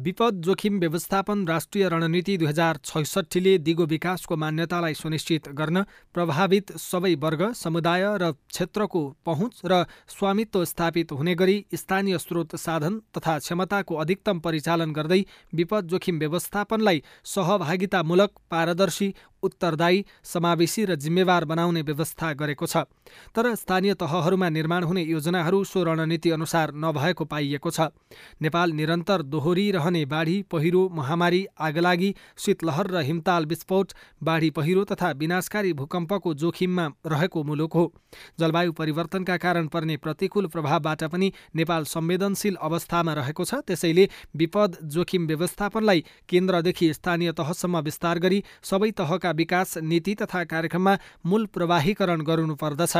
विपद जोखिम व्यवस्थापन राष्ट्रिय रणनीति दुई हजार छैसठीले दिगो विकासको मान्यतालाई सुनिश्चित गर्न प्रभावित सबै वर्ग समुदाय र क्षेत्रको पहुँच र स्वामित्व स्थापित हुने गरी स्थानीय स्रोत साधन तथा क्षमताको अधिकतम परिचालन गर्दै विपद जोखिम व्यवस्थापनलाई सहभागितामूलक पारदर्शी उत्तरदायी समावेशी र जिम्मेवार बनाउने व्यवस्था गरेको छ। तर स्थानीय तहहरूमा निर्माण हुने योजनाहरू सो रणनीति अनुसार नभएको पाइएको छ। नेपाल निरन्तर दोहोरिरहने बाढी पहिरो महामारी आगलागी शीतलहर र हिमताल विस्फोट बाढी पहिरो तथा विनाशकारी भूकम्पको जोखिममा रहेको मुलुक हो। जलवायु परिवर्तनका कारण पर्ने प्रतिकूल प्रभावबाट पनि नेपाल संवेदनशील अवस्थामा रहेको छ। त्यसैले विपद जोखिम व्यवस्थापनलाई केन्द्रदेखि स्थानीय तहसम्म विस्तार गरी सबै तहका विकास नीति तथा कार्यक्रममा मूल प्रवाहीकरण गर्नुपर्दछ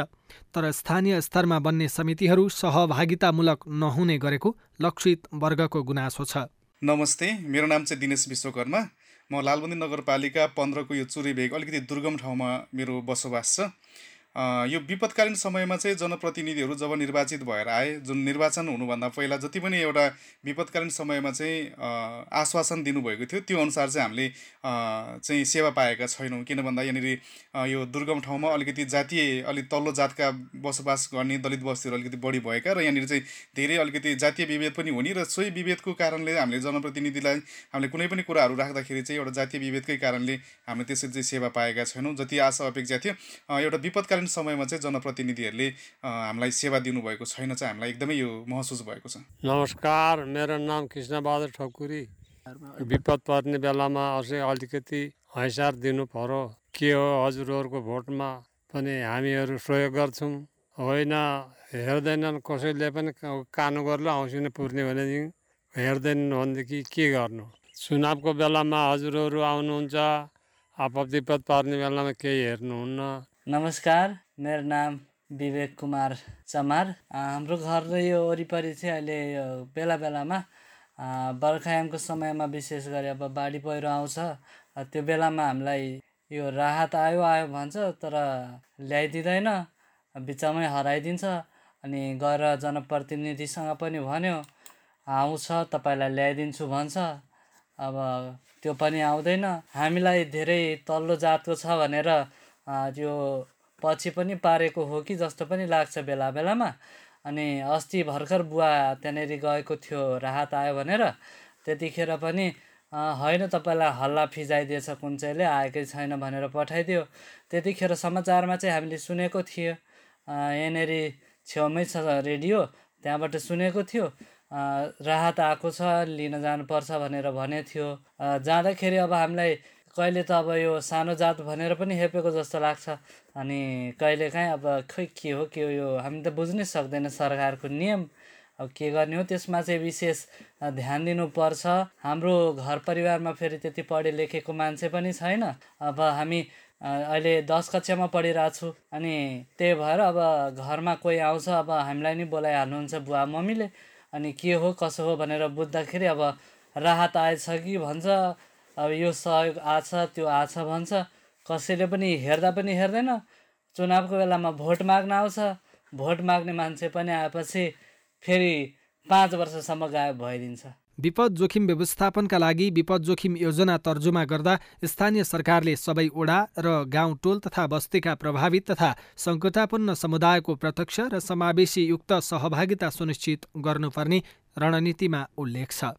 तर स्थानीय स्तरमा बन्ने समितिहरू सहभागितामूलक नहुने गरेको लक्षित वर्गको गुनासो छ। नमस्ते मेरो नाम चाहिँ दिनेश विश्वकर्मा। म लालबन्दी नगरपालिका पन्ध्रको यो चुरी भेग अलिकति दुर्गम ठाउँमा मेरो बसोबास छ। यो विपदकालीन समयमा चाहिँ जनप्रतिनिधिहरू जब निर्वाचित भएर आए जुन निर्वाचन हुनुभन्दा पहिला जति पनि एउटा विपदकालीन समयमा चाहिँ आश्वासन दिनुभएको थियो त्यो अनुसार चाहिँ हामीले चाहिँ सेवा पाएका छैनौँ। किन भन्दा यहाँनिर यो दुर्गम ठाउँमा अलिकति जातीय अलिक तल्लो जातका बसोबास गर्ने दलित बस्तीहरू अलिकति बढी भएका र यहाँनिर चाहिँ धेरै अलिकति जातीय विभेद पनि हुने र सोही विभेदको कारणले हामीले जनप्रतिनिधिलाई हामीले कुनै पनि कुराहरू राख्दाखेरि चाहिँ एउटा जातीय विभेदकै कारणले हामीले त्यसरी चाहिँ सेवा पाएका छैनौँ जति आशा अपेक्षा थियो। एउटा विपदकालीन तत्कालीन समयमा चाहिँ जनप्रतिनिधिहरूले हामीलाई सेवा दिनुभएको छैन चाहिँ हामीलाई एकदमै यो महसुस भएको छ। नमस्कार मेरो नाम कृष्णबहादुर ठकुरी। विपद पर्ने बेलामा अझै अलिकति हैसार दिनु पर्यो। के हो हजुरहरूको भोटमा पनि हामीहरू प्रयोग गर्छौँ। होइन हेर्दैनन् कसैले पनि कानु गर्लो आउँछु नै पुर्ने भनेदेखि हेर्दैनन् भनेदेखि के गर्नु? चुनावको बेलामा हजुरहरू आउनुहुन्छ आपद विपद पर्ने बेलामा केही हेर्नुहुन्न। नमस्कार मेरो नाम विवेक कुमार चमार। हाम्रो घर र यो वरिपरि चाहिँ अहिले बेला बेलामा बर्खायामको समयमा विशेष गरी अब बाढी पहिरो आउँछ। त्यो बेलामा हामीलाई यो राहत आयो आयो भन्छ तर ल्याइदिँदैन बिचमै हराइदिन्छ। अनि गएर जनप्रतिनिधिसँग पनि भन्यो आउँछ तपाईँलाई ल्याइदिन्छु भन्छ। अब त्यो पनि आउँदैन। हामीलाई धेरै तल्लो जातको छ भनेर त्यो पछि पनि पारेको हो कि जस्तो पनि लाग्छ बेला बेलामा। अनि अस्ति भर्खर बुवा त्यहाँनिर गएको थियो राहत आयो भनेर। त्यतिखेर पनि होइन तपाईँलाई हल्ला फिजाइदिएछ कुन चाहिँले आएकै छैन भनेर पठाइदियो। त्यतिखेर समाचारमा चाहिँ हामीले सुनेको थियो। यहाँनिर छेउमै छ रेडियो त्यहाँबाट सुनेको थियो। राहत आएको छ लिन जानुपर्छ भनेर भनेको थियो। जाँदाखेरि अब हामीलाई कहिले त अब यो सानो जात भनेर पनि हेपेको जस्तो लाग्छ। अनि कहिलेकाहीँ अब खै के हो के हो यो हामी त बुझ्नै सक्दैन सरकारको नियम। अब के गर्ने हो त्यसमा चाहिँ विशेष ध्यान दिनुपर्छ। हाम्रो घर परिवारमा फेरि त्यति पढे लेखेको मान्छे पनि छैन। अब हामी अहिले दस कक्षामा पढिरहेको छु। अनि त्यही भएर अब घरमा कोही आउँछ अब हामीलाई नि बोलाइहाल्नुहुन्छ बुवा मम्मीले। अनि के हो कसो हो भनेर बुझ्दाखेरि अब राहत आएछ कि भन्छ। अब यो सहयोग आछ त्यो आछ भन्छ। कसैले पनि हेर्दा पनि हेर्दैन। चुनावको बेलामा भोट माग्न आउँछ। भोट माग्ने मान्छे पनि आएपछि फेरि पाँच वर्षसम्म गायब भइदिन्छ। विपद जोखिम व्यवस्थापनका लागि विपद जोखिम योजना तर्जुमा गर्दा स्थानीय सरकारले सबै ओडा र गाउँ टोल तथा बस्तीका प्रभावित तथा सङ्कटापन्न समुदायको प्रत्यक्ष र समावेशी युक्त सहभागिता सुनिश्चित गर्नुपर्ने रणनीतिमा उल्लेख छ।